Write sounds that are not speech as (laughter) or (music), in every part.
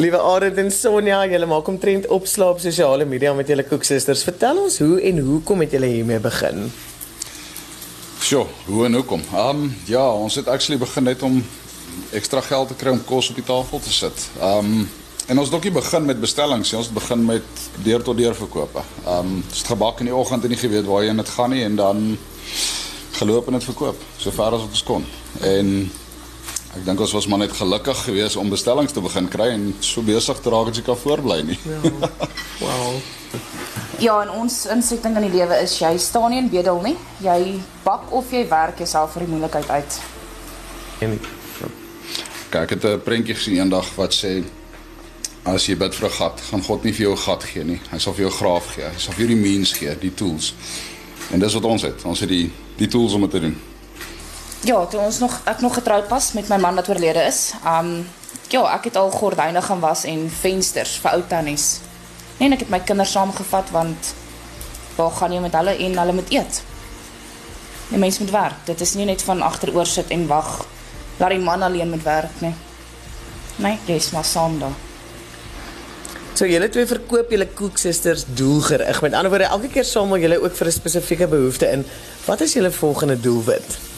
Liewe Arend en Sonja, julle maak omtrent opslaap sosiale media met julle koeksusters. Vertel ons hoe en hoekom het julle hiermee begin? Sjoe, hoe en hoekom? Ehm um, ja, ons het actually begin net om ekstra geld te kry om kos op die tafel te sit. Ehm um, en ons het ook nie begin met bestellings nie, ons begin met deur tot deur verkope. Ehm um, dit gebak in die oggend en nie geweet waarheen dit gaan nie en dan geloop en dit verkoop so ver as wat ons kon. En Ek dink ons was maar net gelukkig geweest om bestellings te begin kry en so besig te raak as ek kan voorbly nie. Ja. (laughs) Wow. Ja, en ons insetting in die lewe is jy staan nie in bedel nie. Jy bak of jy werk jouself vir die moeilikheid uit. En Kyk, ek het 'n prentjie gesien eendag wat sê as jy bid vir 'n gat, gaan God nie vir jou 'n gat gee nie. Hy sal vir jou 'n graaf gee. Hy sal vir jou die means gee, die tools. En dis wat ons het. Ons het die die tools om dit te doen. Ja, toe ons nog ek nog getroud pas met my man wat oorlede is. Um ja, ek het al gordyne gaan was en vensters vir ou tannies. En ek het my kinders saamgevat want waar gaan jy met hulle en hulle moet eet? Die mens moet werk. Dit is nie net van agteroor sit en wag laat die man alleen moet werk nie. Nee, jy's maar saam daar. so julle twee verkoop julle koeksusters doelgerig. Met ander woorde, elke keer samel julle ook vir 'n spesifieke behoefte in. Wat is julle volgende doelwit?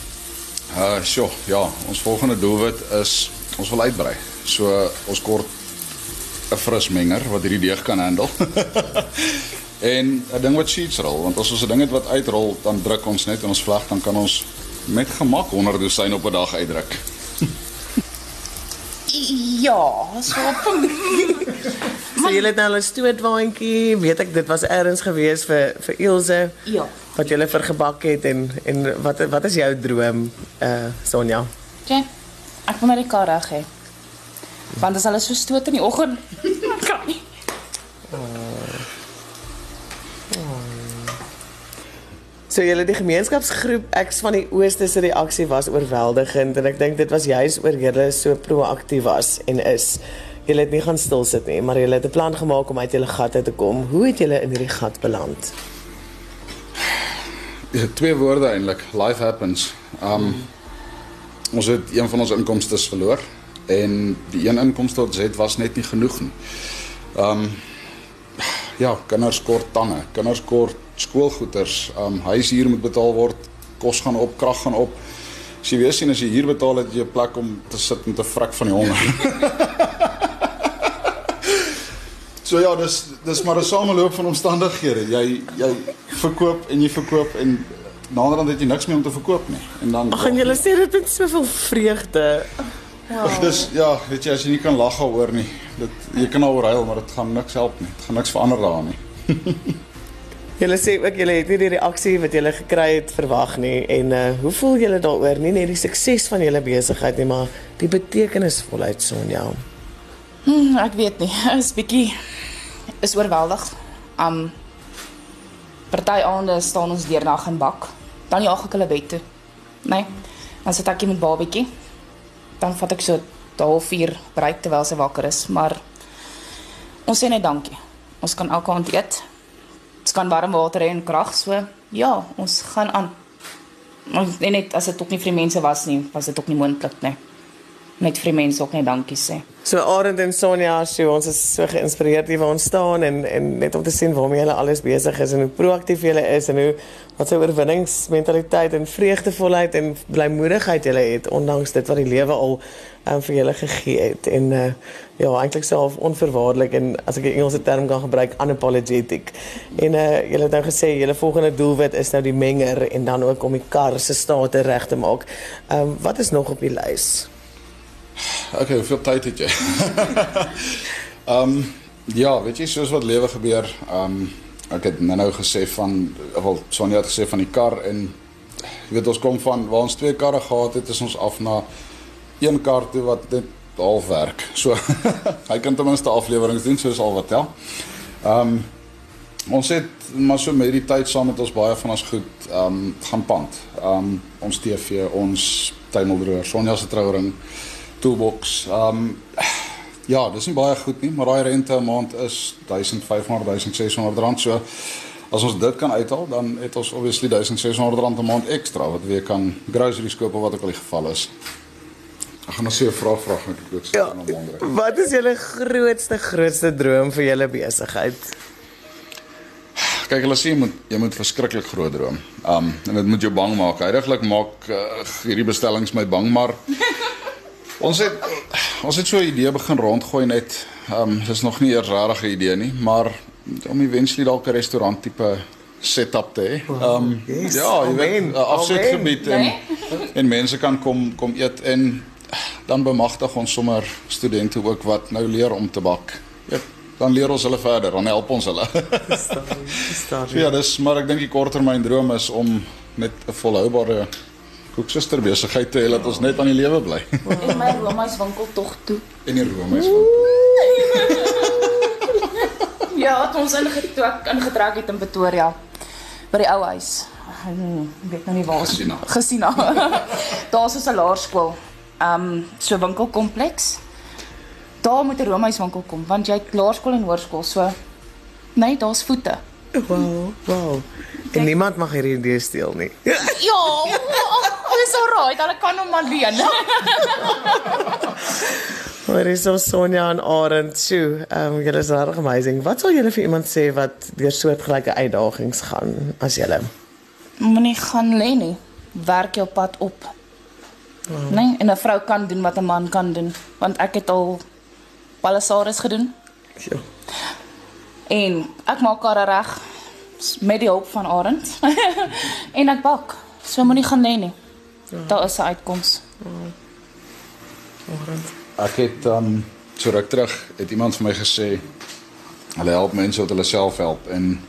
Uh sjoe, ja, ons volgende doelwit is ons wil uitbrei. So ons kort 'n fris menger wat hierdie deeg kan handle. (laughs) en 'n ding wat sheets rol, want as ons 'n ding het wat uitrol, dan druk ons net en ons vleg dan kan ons met gemak 100 dosyn op 'n dag uitdruk. (laughs) Ja, so (laughs) So julle het nou 'n stootwaandjie, weet ek dit was eers gewees vir vir Ilse ja. Wat julle vir gebak het en en wat wat is jou droom uh Sonja? Ja. Ek wil my die kar reg hê. Want as hulle so stoot in die oggend, (laughs) kan nie. So julle die gemeenskapsgroep X van die Ooste se reaksie was oorweldigend en ek dink dit was juis oor julle so proaktief was en is. Julle het nie gaan stil sit nie, maar julle het 'n plan gemaak om uit julle gat uit te kom. Hoe het julle in hierdie gat beland? Ja, (laughs) twee woorde eintlik. Life happens. Um ons het een van ons inkomste verloor en die een inkomste wat ons het was net nie genoeg nie. Um ja, kinders kort tande, kinders kort skoolgoeders, um huishuur moet betaal word, kos gaan op, krag gaan op. As jy weer sien as jy huur betaal het jy 'n plek om te sit en te vrek van die honger. (laughs) So ja, dis dis maar 'n sameloop van omstandighede. Jy jy verkoop en jy verkoop en naderhand het jy niks meer om te verkoop nie. En dan Ag en julle sê dit met soveel vreugde. Ag, dis ja, weet jy as jy nie kan lag daaroor nie. Dit jy kan daaroor huil, maar dit gaan niks help nie. Dit gaan niks verander daar nie. (laughs) Julle sê ook julle het nie die reaksie wat julle gekry het verwag nie en uh hoe voel julle daaroor? Nie net die sukses van julle besigheid nie, maar die betekenisvolheid Sonja. Hmm, ek weet nie. (laughs) Is bietjie is oorweldig. Um party aande staan ons deernag in bak. Dan jaag ek hulle bed toe. Nee. Dan sit ek hier met babietjie. Dan vat ek so 'n halfuur breek terwyl sy wakker is, maar ons sê net dankie. Ons kan elke aand eet. Ons kan warm water hê en krag, so ja, ons gaan aan. Ons net as dit ook nie vir die mense was nie, was dit ook nie moontlik nie. Net vir die mense ook net dankie sê. So Arend en Sonja, so ons is so geïnspireerd hier waar ons staan en en net om te sien waarmee julle alles besig is en hoe proaktief julle is en hoe wat sy oorwinningsmentaliteit en vreugdevolheid en blymoedigheid julle het ondanks dit wat die lewe al um, vir julle gegee het en uh, ja, eintlik self onverwaarlik en as ek 'n Engelse term kan gebruik, unapologetic. En uh, julle het nou gesê julle volgende doelwit is nou die menger en dan ook om die kar se state reg te maak. Ehm um, wat is nog op die lys? Okay, hoeveel tyd het jy? (laughs) Ehm um, ja, weet jy soos wat lewe gebeur, ehm um, ek het nou gesê van wel Sonja het gesê van die kar en jy weet ons kom van waar ons twee karre gehad het, is ons af na een kar toe wat net half werk. So (laughs) hy kan ten minste afleweringe doen soos al wat tel. Ehm um, ons het maar so met die tyd saam met ons baie van ons goed ehm um, gaan pand. Ehm um, ons TV, ons tuimeldroër, Sonja se trouring, toolbox. Ehm um, ja, dis nie baie goed nie, maar daai rente 'n maand is 1500 1600 rand so. As ons dit kan uithaal, dan het ons obviously 1600 rand 'n maand ekstra wat weer kan groceries koop of wat ook al die geval is. Ek gaan nou sê 'n vraag vra met die dood Ja. staan om onder. Wat is julle grootste grootste droom vir julle besigheid? Kyk, hulle sê jy moet jy moet verskriklik groot droom. Um en dit moet jou bang maak. Heidiglik maak uh, hierdie bestellings my bang, maar ons het ons het so 'n idee begin rondgooi net. Um dis nog nie 'n idee nie, maar om eventually dalk 'n restaurant tipe setup te hê. Um yes, ja, jy weet 'n afsetgebied en Nee? en mense kan kom kom eet en dan bemagtig ons sommer studente ook wat nou leer om te bak. Ja, dan leer ons hulle verder, dan help ons hulle. Verstaan. So ja, dis maar ek dink die korttermyn droom is om net 'n volhoubare koeksuster besigheid te hê dat ons net aan die lewe bly. (laughs) En my Roma's winkel tog toe. en die Romeis van. (laughs) Ja, het ons ingetrek ingetrek het in Pretoria by die ou huis. Hmm, Ek weet nou nie waar ons Gesina. Gesina. (laughs) Daar's 'n laerskool. Um so winkelkompleks. Daar moet 'n Romeis winkel kom want jy het laerskool en hoërskool so Nee, daar's voete. Wow, wow. En niemand mag hierdie idee steel nie. Ja, dis alright, hulle kan hom. Maar is (laughs) so Sonja en Arend, sjoe, ehm um, julle is regtig amazing. Wat sal julle vir iemand sê wat deur soortgelyke uitdagings gaan as julle? Moenie gaan lê nie. Werk jou pad op. Nee, en 'n vrou kan doen wat 'n man kan doen, want ek het al palisares gedoen Ja. en ek maak karre reg met die hulp van Arend. (laughs) en ek bak. So moenie gaan lê nie. Daar is 'n uitkoms. Arend. Ek het um so ruk terug het iemand vir my gesê hulle help mense wat hulle self help en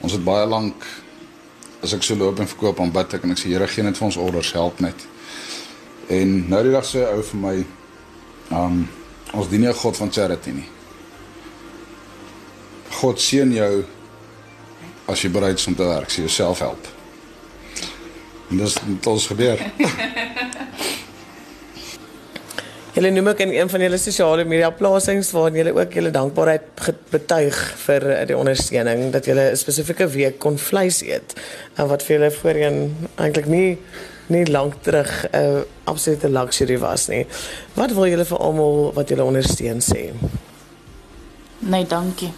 ons het baie lank as ek so loop en verkoop aan bid ek en ek sê Here gee net vir ons orders help net. En nou die dag sê ou vir my um ons dien nie 'n God van charity nie. God seën jou as jy bereid is om te werk, as jy jouself help. En dis het ons gebeur. (laughs) Julle noem ook in een van julle sosiale media plasings waarin julle ook julle dankbaarheid betuig vir eh, die ondersteuning dat julle 'n spesifieke week kon vleis eet en wat vir julle voorheen eintlik nie nie lank terug 'n uh, absolute luxury was nie. Wat wil julle vir almal wat julle ondersteun sê? Nee, dankie.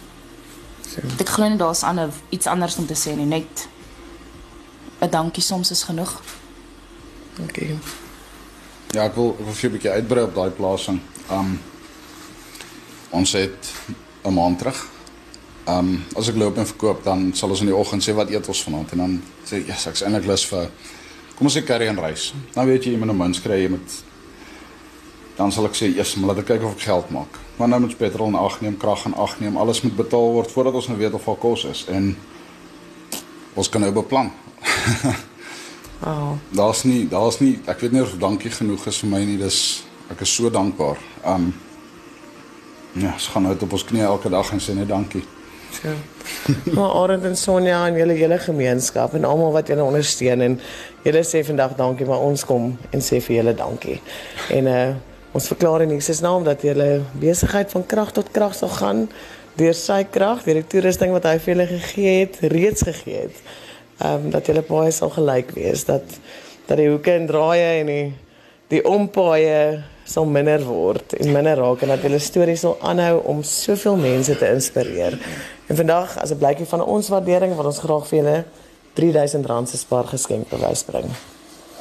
So. Ek glo nie daar's ander iets anders om te sê nie, net 'n dankie soms is genoeg. Dankie. Ja, ek wil ek wil vir 'n bietjie uitbrei op daai plasing. Um ons het 'n maand terug. Um as ek loop en verkoop, dan sal ons in die oggend sê wat eet ons vanaand en dan sê "Ja, ek's eintlik lus vir kom ons sê curry en rys." Dan weet jy jy moet 'n mens kry, jy moet dan sal ek sê, "Ja, maar laat ek kyk of ek geld maak." Maar nou moet petrol in ag neem, krag in ag neem, alles moet betaal word voordat ons nou weet of al kos is en ons kan nou beplan. (laughs) Oh, Daar's nie daar's nie ek weet nie of dankie genoeg is vir my nie. Dis ek is so dankbaar. Um ja, ons gaan uit op ons knieë elke dag en sê net dankie. so. Maar Arend en Sonja en julle hele gemeenskap en almal wat julle ondersteun en julle sê vandag dankie, maar ons kom en sê vir julle dankie. En uh ons verklaar in Jesus naam dat julle besigheid van krag tot krag sal gaan deur sy krag, deur die toerusting wat hy vir julle gegee het, reeds gegee het. Ehm um, dat julle baie sal gelyk wees dat dat die hoeke en draaie en die die ompaaie sal minder word en minder raak en dat julle stories sal aanhou om soveel mense te inspireer. En vandag as 'n blykie van ons waardering wil ons graag vir julle R3000 se spaar geskenk bewys bring.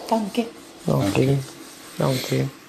Dankie. Dankie. Dankie.